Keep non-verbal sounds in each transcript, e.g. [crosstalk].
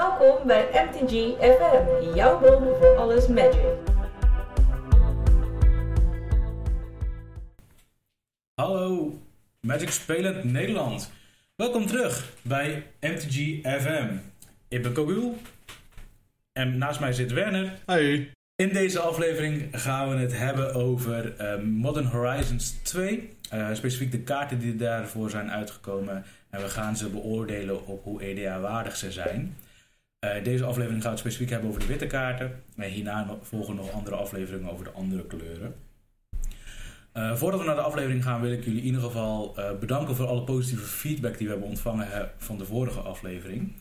Welkom bij MTG FM, jouw bron voor alles Magic. Hallo, Magic Spelend Nederland. Welkom terug bij MTG FM. Ik ben Kogul en naast mij zit Werner. Hey. In deze aflevering gaan we het hebben over eh, Modern Horizons 2. Eh, specifiek de kaarten die daarvoor zijn uitgekomen. En we gaan ze beoordelen op hoe EDA-waardig ze zijn. Uh, deze aflevering gaat het specifiek hebben over de witte kaarten. En hierna volgen nog andere afleveringen over de andere kleuren. Uh, voordat we naar de aflevering gaan, wil ik jullie in ieder geval uh, bedanken voor alle positieve feedback die we hebben ontvangen van de vorige aflevering.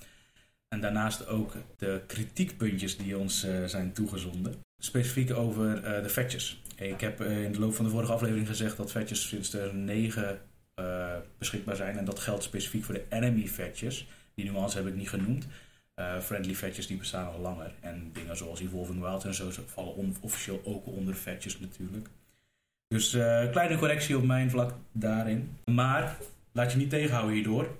En daarnaast ook de kritiekpuntjes die ons zijn toegezonden. Specifiek over de fetches. Ik heb in de loop van de vorige aflevering gezegd dat fetches sinds er 9 beschikbaar zijn. En dat geldt specifiek voor de enemy fetches. Die nuance heb ik niet genoemd. Uh, friendly fetches die bestaan al langer. En dingen zoals Evolving Wild en zo vallen officieel ook onder fetches natuurlijk. Dus uh, kleine correctie op mijn vlak daarin. Maar laat je niet tegenhouden hierdoor.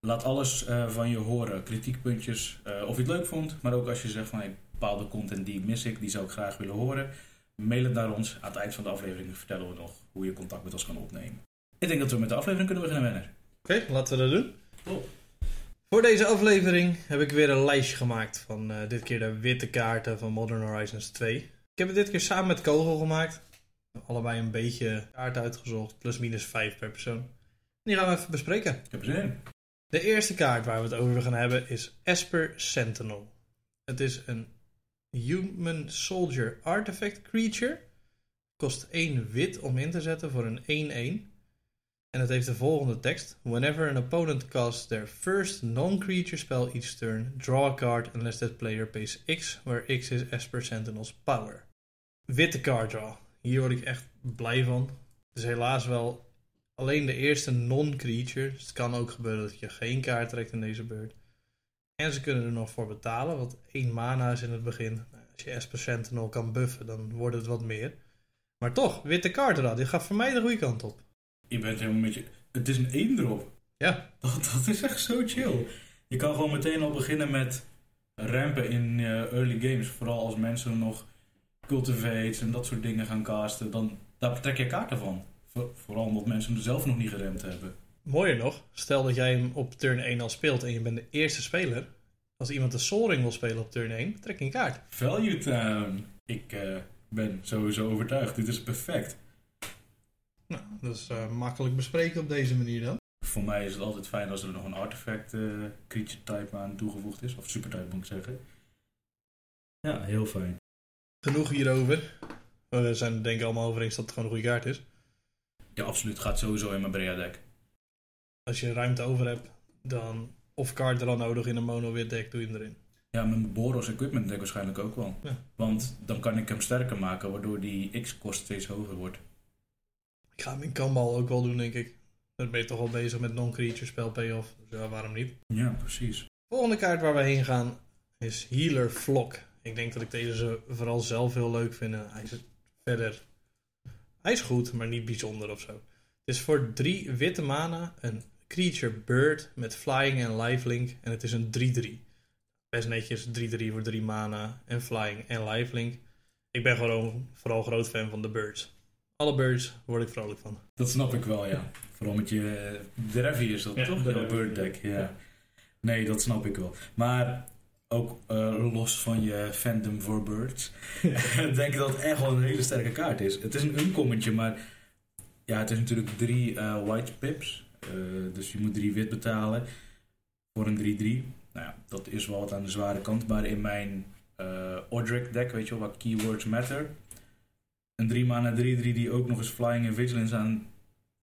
Laat alles uh, van je horen. Kritiekpuntjes, of je het leuk vond. Maar ook als je zegt van hey, bepaalde content die mis ik, die zou ik graag willen horen. Mail het naar ons. Aan het eind van de aflevering vertellen we nog hoe je contact met ons kan opnemen. Ik denk dat we met de aflevering kunnen beginnen, Wenner. Oké, okay, laten we dat doen. Top. Voor deze aflevering heb ik weer een lijstje gemaakt van uh, dit keer de witte kaarten van Modern Horizons 2. Ik heb het dit keer samen met Kogel gemaakt. Allebei een beetje kaart uitgezocht, plus minus 5 per persoon. En die gaan we even bespreken. Ik heb zin in. De eerste kaart waar we het over gaan hebben is Esper Sentinel. Het is een Human Soldier Artifact Creature. Kost 1 wit om in te zetten voor een 1-1. En het heeft de volgende tekst. Whenever an opponent casts their first non-creature spell each turn, draw a card unless that player pays X, where X is Esper Sentinel's power. Witte card draw. Hier word ik echt blij van. Het is helaas wel alleen de eerste non-creature. Dus het kan ook gebeuren dat je geen kaart trekt in deze beurt. En ze kunnen er nog voor betalen, want één mana is in het begin. Nou, als je Esper Sentinel kan buffen, dan wordt het wat meer. Maar toch, witte card draw. Dit gaat voor mij de goede kant op. Je bent helemaal met je... Het is een één drop. Ja. Dat, dat is echt zo chill. Je kan gewoon meteen al beginnen met rampen in uh, early games. Vooral als mensen nog cultivates en dat soort dingen gaan casten. Dan, daar trek je kaarten van. Voor, vooral omdat mensen er zelf nog niet geremd hebben. Mooier nog, stel dat jij hem op turn 1 al speelt en je bent de eerste speler. Als iemand de Sol Ring wil spelen op turn 1, trek je een kaart. Value time. Ik uh, ben sowieso overtuigd. Dit is perfect. Nou, dat is uh, makkelijk bespreken op deze manier dan. Voor mij is het altijd fijn als er nog een artefact uh, creature type aan toegevoegd is. Of super type moet ik zeggen. Ja, heel fijn. Genoeg hierover. We zijn het denk ik allemaal over eens dat het gewoon een goede kaart is. Ja, absoluut. Gaat sowieso in mijn Brea deck. Als je ruimte over hebt, dan of kaart er al nodig in een mono-wit deck, doe je hem erin. Ja, mijn Boros Equipment deck waarschijnlijk ook wel. Ja. Want dan kan ik hem sterker maken, waardoor die X-kost steeds hoger wordt. Ik ga hem in Kambal ook wel doen, denk ik. Dan ben je toch al bezig met non-creature spel payoff. Dus ja, waarom niet? Ja, precies. Volgende kaart waar we heen gaan is Healer Flock. Ik denk dat ik deze vooral zelf heel leuk vind. Hij is verder... Hij is goed, maar niet bijzonder of zo. Het is voor drie witte mana een creature bird met flying en lifelink. En het is een 3-3. Best netjes 3-3 voor 3 mana en flying en lifelink. Ik ben gewoon vooral groot fan van de birds alle birds word ik vrolijk van. Dat snap ik wel, ja. Vooral met je Derevy is dat Ja, toch? de bird deck, ja. Nee, dat snap ik wel. Maar ook eh, los van je fandom voor birds, [laughs] denk ik dat het echt wel een hele sterke kaart is. Het is een uncommetje, maar ja, het is natuurlijk drie eh, white pips. Eh, dus je moet drie wit betalen voor een 3-3. Nou ja, dat is wel wat aan de zware kant. Maar in mijn uh, Odric deck, weet je wel, waar keywords matter. Een 3 mana 3-3 die ook nog eens Flying en Vigilance aan...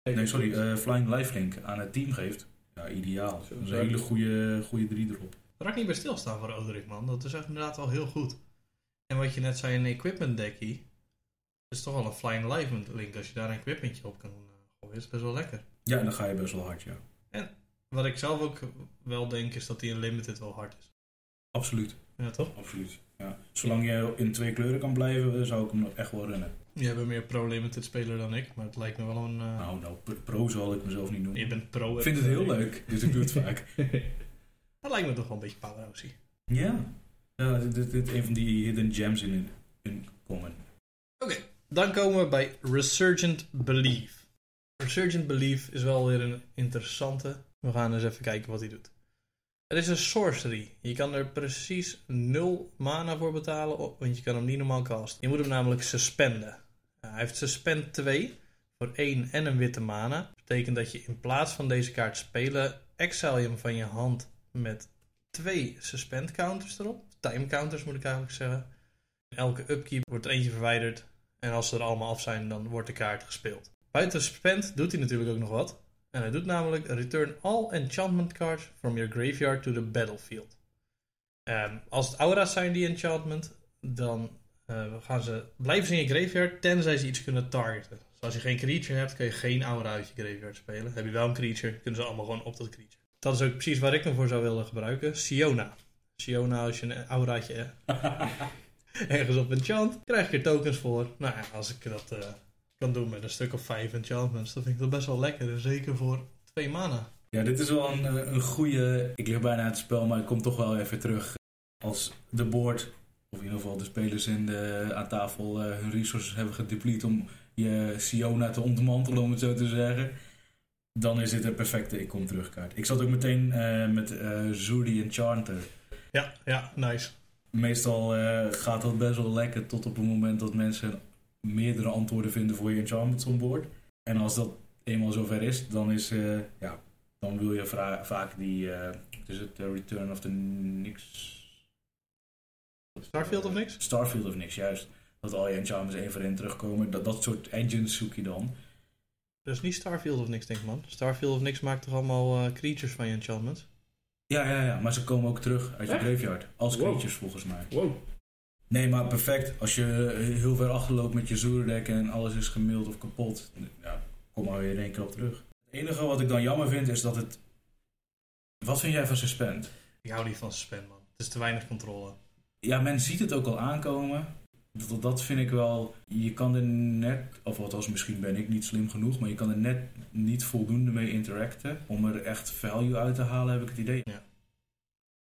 Nee, sorry, uh, Flying Lifelink aan het team geeft. Ja, ideaal. Dat is een hele goede, goede 3 erop. Ik niet bij stilstaan voor Odrik, man. Dat is echt inderdaad wel heel goed. En wat je net zei, een equipment deckie. is toch wel een Flying Lifelink. Als je daar een equipmentje op kan gooien, is best wel lekker. Ja, dan ga je best wel hard, ja. Wat ik zelf ook wel denk, is dat die in Limited wel hard is. Absoluut. Ja, toch? Absoluut. Ja. Zolang je in twee kleuren kan blijven, zou ik hem nog echt wel runnen. Jij bent meer pro-limited speler dan ik, maar het lijkt me wel een... uh, Nou, nou, pro zal ik mezelf niet noemen. Je bent pro. Ik vind het heel leuk, dus ik doe het vaak. [laughs] [laughs] dat lijkt me toch wel een beetje powerhousey. Ja. ja dit, dit, dit is een van die hidden gems in, in Common. Dan komen we bij Resurgent Belief. Resurgent Belief is wel weer een interessante. We gaan eens even kijken wat hij doet. Het is een sorcery. Je kan er precies 0 mana voor betalen, want je kan hem niet normaal casten. Je moet hem namelijk suspenden. Hij heeft suspend 2 voor 1 en een witte mana. Dat betekent dat je in plaats van deze kaart spelen, exile hem van je hand met twee suspend counters erop. Time counters moet ik eigenlijk zeggen. Elke upkeep wordt er eentje verwijderd. En als ze er allemaal af zijn, dan wordt de kaart gespeeld. Buiten suspend doet hij natuurlijk ook nog wat. En hij doet namelijk return all enchantment cards from your graveyard to the battlefield. Ehm, als het aura's zijn die enchantment, dan eh, gaan ze, blijven ze in je graveyard tenzij ze iets kunnen targeten. Dus als je geen creature hebt, kun je geen aura uit je graveyard spelen. Heb je wel een creature, kunnen ze allemaal gewoon op dat creature. Dat is ook precies waar ik hem voor zou willen gebruiken. Siona. Siona, als je een auraatje [laughs] ergens op enchant, krijg je er tokens voor. Nou ja, als ik dat eh, kan doen met een stuk of vijf enchantments, dan vind ik dat best wel lekker. En zeker voor twee mana. Ja, dit is wel een, eh, een goede. Ik lig bijna uit het spel, maar ik kom toch wel even terug. Als de board, of in ieder geval de spelers in de, aan tafel, eh, hun resources hebben gedeplete om je Siona te ontmantelen, om het zo te zeggen. Dan is dit een perfecte ik kom terug kaart. Ik zat ook meteen eh, met eh Zuri Enchanter. Ja, ja, nice. Meestal gaat dat best wel lekker tot op het moment dat mensen meerdere antwoorden vinden voor je enchantments on board. En als dat eenmaal zover is, dan is eh, ja, dan wil je vra- vaak die eh is het Return of the Nix Starfield of niks? Starfield of niks, juist. Dat al je enchantments één voor één terugkomen. Dat, dat soort engines zoek je dan. Dat is niet Starfield of niks, denk ik man. Starfield of niks maakt toch allemaal eh, creatures van je enchantments? Ja, ja, ja, maar ze komen ook terug uit je Echt? graveyard. Als Wow. creatures volgens mij. Wow. Nee, maar perfect. Als je heel ver achterloopt met je Zurdeck en alles is gemaild of kapot, ja, kom maar weer in één keer op terug. Het enige wat ik dan jammer vind is dat het. Wat vind jij van Suspend? Ik hou niet van suspend man. Het is te weinig controle. Ja, men ziet het ook al aankomen. Dat, dat vind ik wel. Je kan er net, of althans misschien ben ik niet slim genoeg, maar je kan er net niet voldoende mee interacten om er echt value uit te halen, heb ik het idee.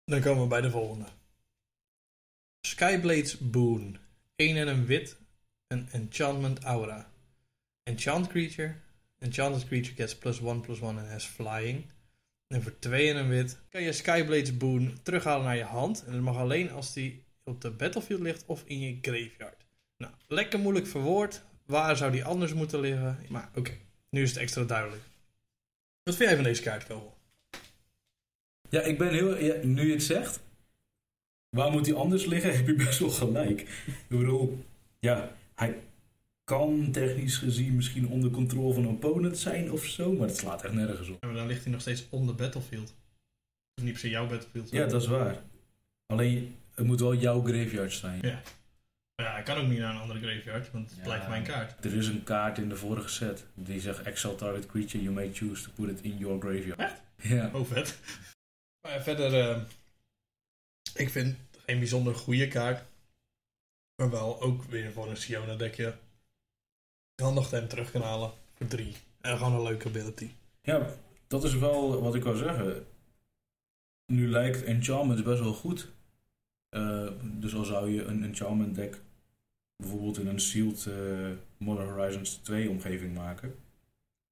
Dan komen we bij de volgende. Skyblade's Boon. 1 en een wit. Een enchantment aura. Enchant creature. Enchanted creature gets plus 1 plus 1 and has flying. En voor 2 en een wit kan je Skyblade's Boon terughalen naar je hand. En dat mag alleen als die op de battlefield ligt of in je graveyard. Nou, lekker moeilijk verwoord. Waar zou die anders moeten liggen? Maar oké, nu is het extra duidelijk. Wat vind jij van deze kaart, Kogel? Ja, ik ben heel. Ja, nu je het zegt, waar moet hij anders liggen? [laughs] Heb je best wel gelijk. Ik bedoel, ja, hij kan technisch gezien misschien onder controle van een opponent zijn of zo, maar het slaat echt nergens op. Ja, maar dan ligt hij nog steeds on the battlefield. Of niet per se jouw battlefield. Ja, dat is waar. Alleen, het moet wel jouw graveyard zijn. Ja. Maar ja, hij kan ook niet naar een andere graveyard, want het Ja. blijft mijn kaart. Er is een kaart in de vorige set die zegt Excel target creature, you may choose to put it in your graveyard. Echt? Ja. Oh, vet. [laughs] Maar verder, eh, ik vind geen bijzonder goede kaart. Maar wel ook weer voor een Siona dekje. Handig dat je hem terug kan halen voor drie. En gewoon een leuke ability. Ja, dat is wel wat ik wou zeggen. Nu lijkt Enchantment best wel goed. Eh, dus al zou je een Enchantment deck bijvoorbeeld in een Sealed eh, Modern Horizons 2 omgeving maken,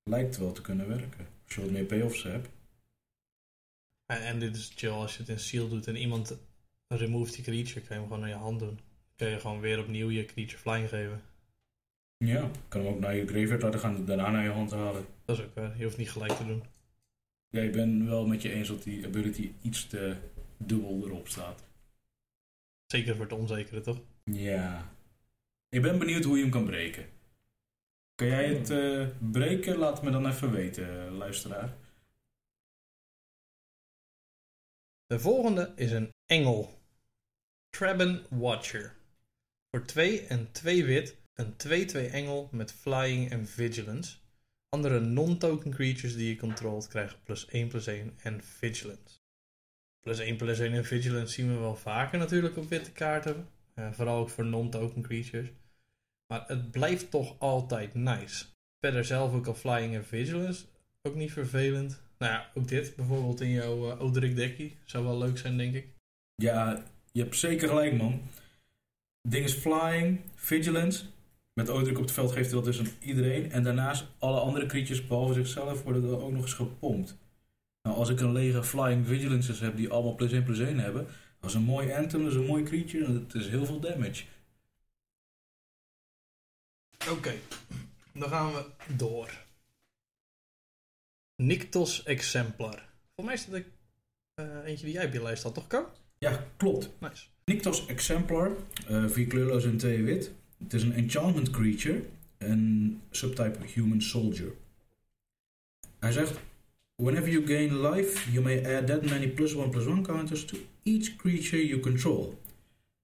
lijkt wel te kunnen werken. Als je wat meer payoffs hebt. En, en dit is chill als je het in seal doet en iemand removes die creature, kan je hem gewoon naar je hand doen. Kun je gewoon weer opnieuw je creature flying geven. Ja, kan hem ook naar je graveyard laten gaan en daarna naar je hand halen. Dat is ook waar. Je hoeft niet gelijk te doen. Ja, ik ben wel met je eens dat die ability iets te dubbel erop staat. Zeker voor het onzekere, toch? Ja. Ik ben benieuwd hoe je hem kan breken. Kan jij het eh, breken? Laat me dan even weten, luisteraar. De volgende is een engel. Traben Watcher. Voor 2 en 2 wit, een 2-2 engel met flying en vigilance. Andere non-token creatures die je controlt krijgen plus 1 plus 1 en vigilance. Plus 1 plus 1 en vigilance zien we wel vaker natuurlijk op witte kaarten. Eh, vooral ook voor non-token creatures. Maar het blijft toch altijd nice. Verder zelf ook al flying en vigilance. Ook niet vervelend. Nou ja, ook dit bijvoorbeeld in jouw uh, Odrik dekkie. Zou wel leuk zijn, denk ik. Ja, je hebt zeker gelijk, man. Ding is flying, vigilance. Met oogdruk op het veld geeft hij dat dus aan iedereen. En daarnaast alle andere creatures, behalve zichzelf, worden er ook nog eens gepompt. Nou, als ik een lege flying vigilances heb die allemaal plus 1 plus 1 hebben, dat is een mooi anthem, dat is een mooi creature en het is heel veel damage. Oké, dan gaan we door. Nictos Exemplar. Voor mij is dat eh, eentje die jij op je lijst had, toch, Ko? Ja, klopt. Nice. Nyctos Exemplar, eh vier kleurloos en twee wit. Het is een enchantment creature en subtype human soldier. Hij zegt: Whenever you gain life, you may add that many plus one plus one counters to each creature you control.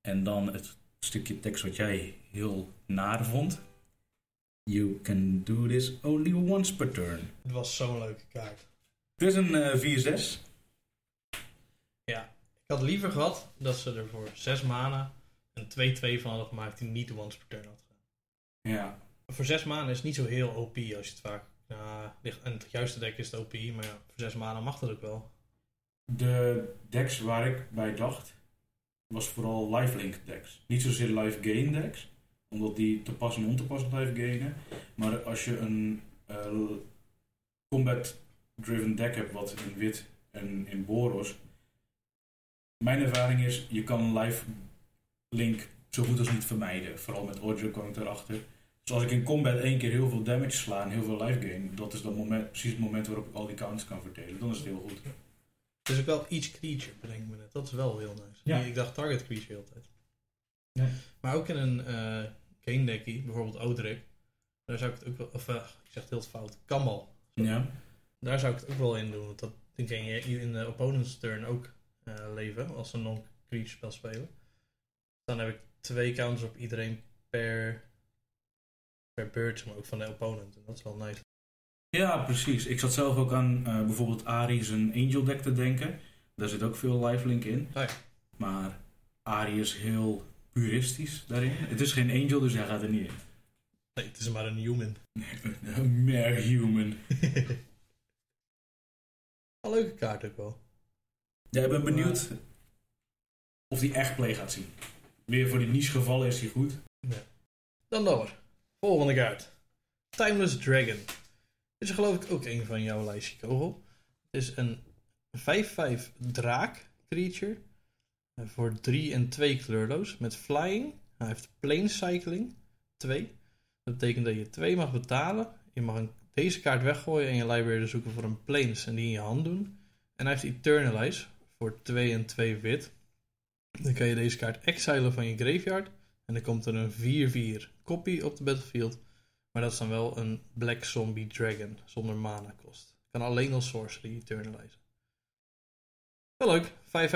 En dan het stukje tekst wat jij heel naar vond. You can do this only once per turn. Het was zo'n leuke kaart. Het is een eh 4-6. Ik had liever gehad dat ze er voor 6 mana een 2-2 van hadden gemaakt die niet once per turn had gedaan. Ja. Voor 6 mana is het niet zo heel OP als je het vaak... Ja, ligt, en het juiste deck is het OP, maar ja, voor 6 mana mag dat ook wel. De decks waar ik bij dacht, was vooral lifelink decks. Niet zozeer life gain decks, omdat die te pas en on te pas blijven gainen. Maar als je een eh, combat driven deck hebt, wat in wit en in Boros. Mijn ervaring is, je kan life link zo goed als niet vermijden. Vooral met Order kwam ik erachter. Dus als ik in combat één keer heel veel damage sla en heel veel life gain, dat is dan moment, precies het moment waarop ik al die counters kan verdelen. Dan is het heel goed. Het is ook wel each creature, bedenk ik me net. Dat is wel heel nice. Ja. Ik dacht target creature altijd. Ja. Maar ook in een eh game deckie, bijvoorbeeld Odrik, daar zou ik het ook wel, of eh, ik zeg het heel fout, Kamal. Ja. Daar zou ik het ook wel in doen, want dat dan kan je in de opponent's turn ook leven, als ze een non-creature spel spelen. Dan heb ik twee counters op iedereen per, per beurt, maar ook van de opponent. En dat is wel nice. Ja, precies. Ik zat zelf ook aan eh, bijvoorbeeld Ari's een Angel deck te denken. Daar zit ook veel lifelink in. Maar Ari is heel puristisch daarin. Het is geen Angel, dus hij gaat er niet in. Nee, het is maar een human. [laughs] Mere human. Een leuke kaart ook wel. Ja, ik ben benieuwd of die echt play gaat zien. Weer voor die niche gevallen is hij goed. Dan door. Volgende kaart. Timeless Dragon. Dit is geloof ik ook een van jouw lijstje, Kogel. Het is een 5-5 draak creature. eh, Voor 3 en 2 kleurloos. Met flying. Hij heeft plane cycling. 2. Dat betekent dat je 2 mag betalen. Je mag een, deze kaart weggooien en je library zoeken voor een planes en die in je hand doen. En hij heeft Eternalize voor 2 en 2 wit. Dan kan je deze kaart exilen van je graveyard. En dan komt er een 4-4 copy op de battlefield. Maar dat is dan wel een Black Zombie Dragon zonder mana kost. Kan alleen als sorcery eternalizen. Wel leuk.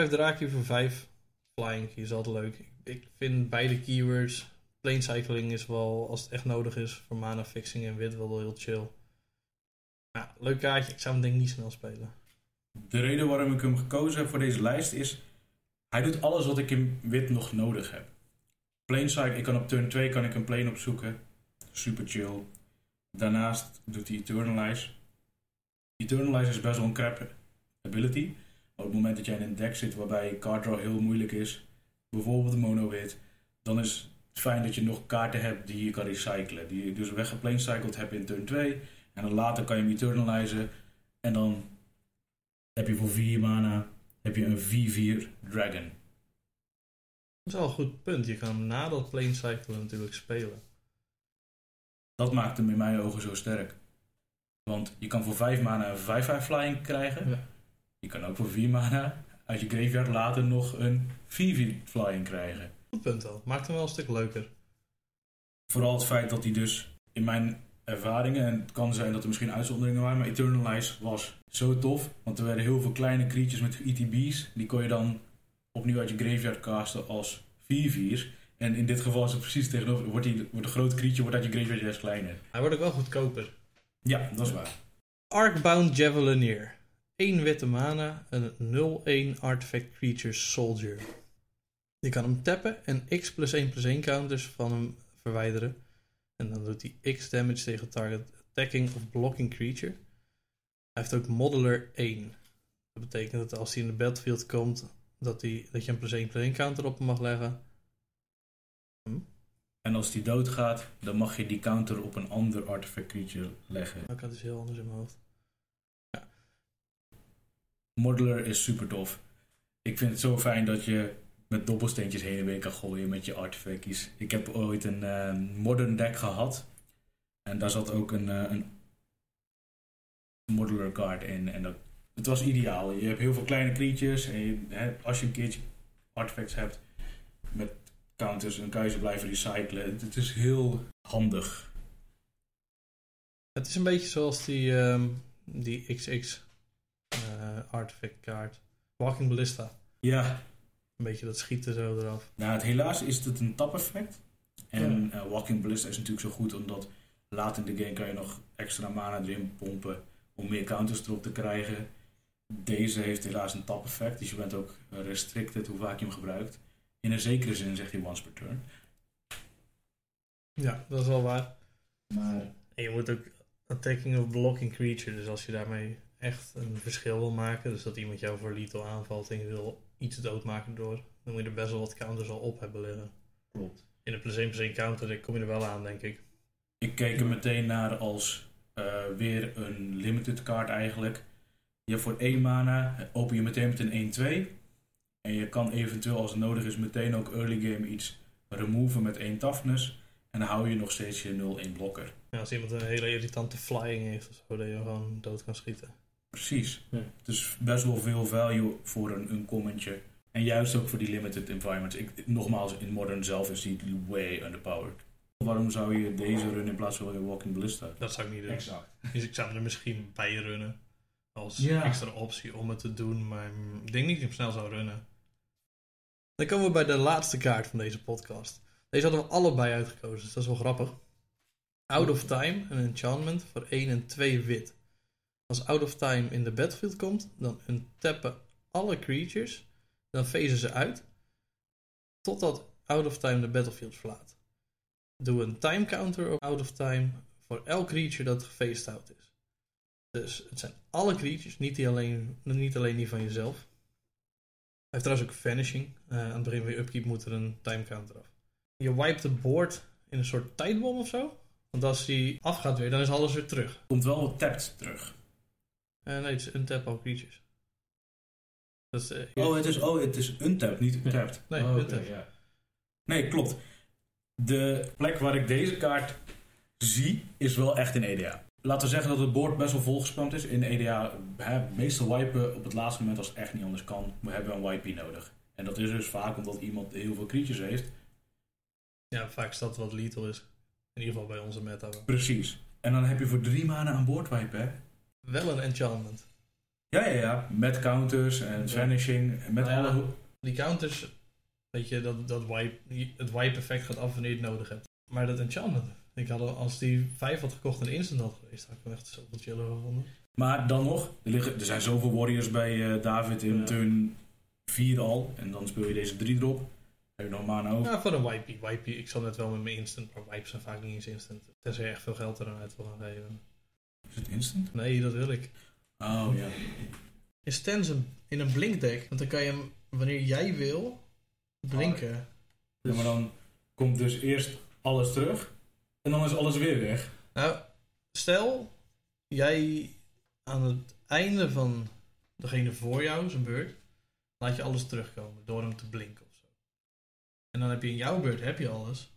5-5 draakje voor 5. Flying is altijd leuk. Ik vind beide keywords. Plane cycling is wel, als het echt nodig is, voor mana fixing en wit wel heel chill. Leuk kaartje. Ik zou hem denk ik niet snel spelen. De reden waarom ik hem gekozen heb voor deze lijst is... Hij doet alles wat ik in wit nog nodig heb. Plane ik kan op turn 2 kan ik een plane opzoeken. Super chill. Daarnaast doet hij Eternalize. Eternalize is best wel een crap ability. Op het moment dat jij in een deck zit waarbij card draw heel moeilijk is, bijvoorbeeld de mono wit, dan is het fijn dat je nog kaarten hebt die je kan recyclen. Die je dus weggeplanecycled hebt in turn 2. En dan later kan je hem eternalizen. En dan heb je voor 4 mana heb je een 4-4 dragon. Dat is wel een goed punt. Je kan hem na dat plane cyclen natuurlijk spelen. Dat maakt hem in mijn ogen zo sterk. Want je kan voor 5 mana een 5-5 flying krijgen. Ja. Je kan ook voor 4 mana uit je graveyard later nog een 4-4 flying krijgen. Goed punt al. Maakt hem wel een stuk leuker. Vooral het feit dat hij dus in mijn ervaringen, en het kan zijn dat er misschien uitzonderingen waren, maar Eternalize was zo tof. Want er werden heel veel kleine creatures met ETB's. Die kon je dan opnieuw uit je graveyard casten als 4-4's. En in dit geval is het precies tegenover. Wordt, die, wordt de grote creature wordt uit je graveyard juist kleiner. Hij wordt ook wel goedkoper. Ja, dat is waar. Arkbound Javelineer. 1 witte mana, een 0-1 artifact creature soldier. Je kan hem tappen en x plus 1 plus 1 counters van hem verwijderen. En dan doet hij x damage tegen target attacking of blocking creature. Hij heeft ook modeler 1. Dat betekent dat als hij in de battlefield komt, dat, die, dat je een plus 1 plus 1 counter op hem mag leggen. En als die doodgaat, dan mag je die counter op een ander artifact creature leggen. Ik had het dus heel anders in mijn hoofd. Modeler is super tof. Ik vind het zo fijn dat je met dobbelsteentjes heen en weer kan gooien met je artefactjes. Ik heb ooit een eh, modern deck gehad. En daar zat ook een, eh, een card in. En dat, het was ideaal. Je hebt heel veel kleine creatures. En je, hè, als je een keertje artifacts hebt met counters, dan kan je ze blijven recyclen. Het, het is heel handig. Het is een beetje zoals die, ehm, die XX eh, artifact kaart. Walking Ballista. Ja, Een beetje dat schieten zo eraf. Nou, het, helaas is het een tap effect. En eh, Walking Ballista is natuurlijk zo goed omdat laat in de game kan je nog extra mana erin pompen om meer counters erop te krijgen. Deze heeft helaas een tap effect, dus je bent ook restricted hoe vaak je hem gebruikt. In een zekere zin zegt hij once per turn. Ja, dat is wel waar. Maar En je moet ook attacking of blocking creature. Dus als je daarmee echt een verschil wil maken. Dus dat iemand jou voor lethal aanvalt en je wil iets doodmaken door. Dan moet je er best wel wat counters al op hebben liggen. klopt. In een plus 1 plus 1 counter kom je er wel aan, denk ik. Ik keek er meteen naar als eh, weer een limited card eigenlijk. Je hebt voor 1 mana, open je meteen met een 1-2. En je kan eventueel als het nodig is meteen ook early game iets removen met 1 toughness. En dan hou je nog steeds je 0-1 blokker. Ja, als iemand een hele irritante flying heeft of zo, dat je gewoon dood kan schieten. Precies. Ja. Dus best wel veel value voor een, een commentje. En juist ook voor die limited environments. Ik, nogmaals, in Modern zelf is die way underpowered. Waarom zou je deze run in plaats van je Walking Ballista? Dat zou ik niet doen. Exact. Dus ik zou er misschien bij runnen. Als Ja. extra optie om het te doen. Maar ik denk niet dat ik hem snel zou runnen. Dan komen we bij de laatste kaart van deze podcast. Deze hadden we allebei uitgekozen, dus dat is wel grappig. Out of Time, een enchantment voor 1 en 2 wit. Als Out of Time in de battlefield komt, dan untappen alle creatures. Dan phasen ze uit. Totdat Out of Time de battlefield verlaat. Doe een time counter op Out of Time voor elk creature dat gefaced out is. Dus het zijn alle creatures, niet, alleen, niet alleen die van jezelf. Hij heeft trouwens ook vanishing. Eh, aan het begin je upkeep moet er een time counter af. Je wipet de board in een soort tijdbom of zo. Want als die afgaat weer, dan is alles weer terug. Komt wel tapped terug. Eh, nee, het is untap all creatures. Dat is, eh, Oh, het is, oh, het is untapped, niet untapped. Nee, Oh, untap. ja. Nee, klopt. De plek waar ik deze kaart zie, is wel echt in EDA. Laten we zeggen dat het board best wel volgespamd is. In EDA, hè, meestal wipen op het laatste moment als het echt niet anders kan. We hebben een YP nodig. En dat is dus vaak omdat iemand heel veel creatures heeft. Ja, vaak is dat wat lethal is. In ieder geval bij onze meta. Precies. En dan heb je voor drie maanden aan boord wipen, hè? Wel een enchantment. Ja, ja, ja. Met counters en vanishing. Met Nou ja. alle... Die counters, weet je, dat, dat wipe, het wipe effect gaat af wanneer je het nodig hebt. Maar dat enchantment, ik had, al- als die 5 had gekocht en instant had geweest, had ik hem echt zoveel chiller gevonden. Maar dan nog, er, liggen, er zijn zoveel warriors bij eh, David in Ja. turn 4 al. En dan speel je deze drie erop. Heb je nog mana over. Ja, voor een wipey. wipey. Ik zat net wel met mijn instant, maar wipes zijn vaak niet eens instant. Tenzij je echt veel geld eraan uit wil gaan geven. Is het instant? Nee, dat wil ik. Oh ja. Stance hem in een blinkdeck, want dan kan je hem, wanneer jij wil, blinken. Ja, maar dan komt dus eerst alles terug. En dan is alles weer weg. Nou, stel, jij aan het einde van degene voor jou, zijn beurt, laat je alles terugkomen door hem te blinken of zo. En dan heb je in jouw beurt heb je alles.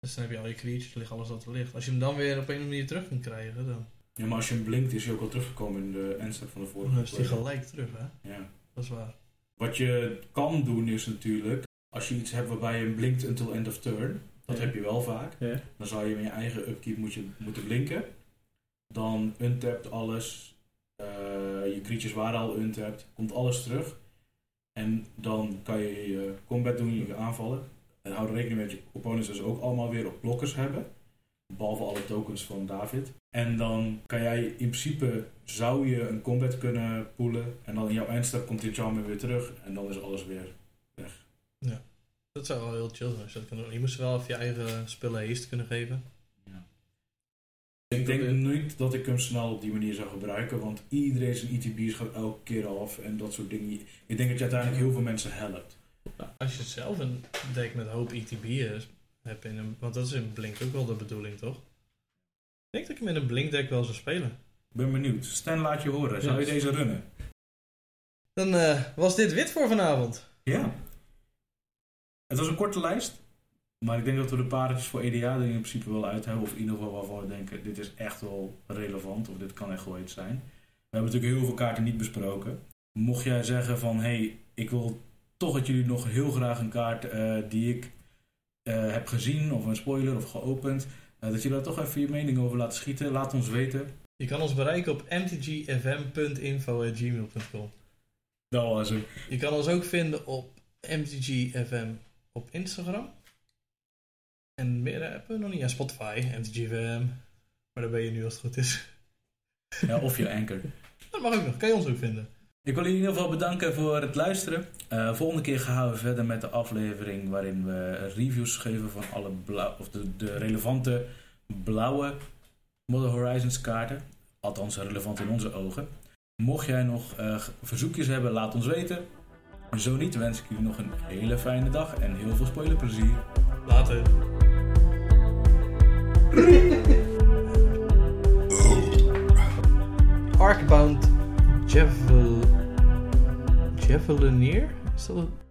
Dus dan heb je al je creatures, ligt alles wat er ligt. Als je hem dan weer op een of andere manier terug kunt krijgen, dan, Ja, maar als je hem blinkt is hij ook al teruggekomen in de endstep van de vorige dan is die play. gelijk terug, hè? Ja. Dat is waar. Wat je kan doen is natuurlijk, als je iets hebt waarbij je hem blinkt until end of turn, dat Ja. heb je wel vaak, Ja. dan zou je met je eigen upkeep moet je, moeten blinken. Dan untapt alles, eh, je creatures waren al untapped, komt alles terug. En dan kan je je combat doen, je aanvallen. En hou er rekening met dat je opponents dus ook allemaal weer op blokkers hebben. Behalve alle tokens van David. En dan kan jij in principe, zou je een combat kunnen poelen. En dan in jouw eindstep komt die charmer weer terug. En dan is alles weer weg. Dat zou wel heel chill zijn dat kan. Je moest wel even je eigen spullen haste kunnen geven. Ja. Ik denk niet dat ik hem snel op die manier zou gebruiken, want iedereen zijn ETB's gaat elke keer af en dat soort dingen. Ik denk dat je uiteindelijk heel veel mensen helpt. Als je zelf een deck met hoop ETB's hebt in een... Want dat is in Blink ook wel de bedoeling, toch? Ik denk dat ik hem in een Blink deck wel zou spelen. Ik ben benieuwd. Stan, laat je horen. Zou je deze runnen? Dan eh, was dit wit voor vanavond. Ja. Het was een korte lijst, maar ik denk dat we de paardjes voor EDA er in principe wel uit hebben. Of in ieder geval waarvan we denken, dit is echt wel relevant of dit kan echt wel iets zijn. We hebben natuurlijk heel veel kaarten niet besproken. Mocht jij zeggen van, hé, hey, ik wil toch dat jullie nog heel graag een kaart eh, die ik eh, heb gezien of een spoiler of geopend, eh, dat je daar toch even je mening over laat schieten. Laat ons weten. Je kan ons bereiken op mtgfm.info.gmail.com Dat was hem. Je kan ons ook vinden op mtgfm op Instagram. En meer hebben we nog niet. Ja, Spotify, mtgfm. Maar daar ben je nu als het goed is. Ja, of je anchor. Dat mag ook nog. Kan je ons ook vinden. Ik wil jullie in ieder geval bedanken voor het luisteren. Eh, volgende keer gaan we verder met de aflevering waarin we reviews geven van alle blauw, of de, de relevante blauwe Modern Horizons kaarten. Althans, relevant in onze ogen. Mocht jij nog eh, verzoekjes hebben, laat ons weten. Zo niet, wens ik jullie nog een hele fijne dag en heel veel spoilerplezier. Later. [laughs] Arkbound Javel... Javelinier? Is dat het?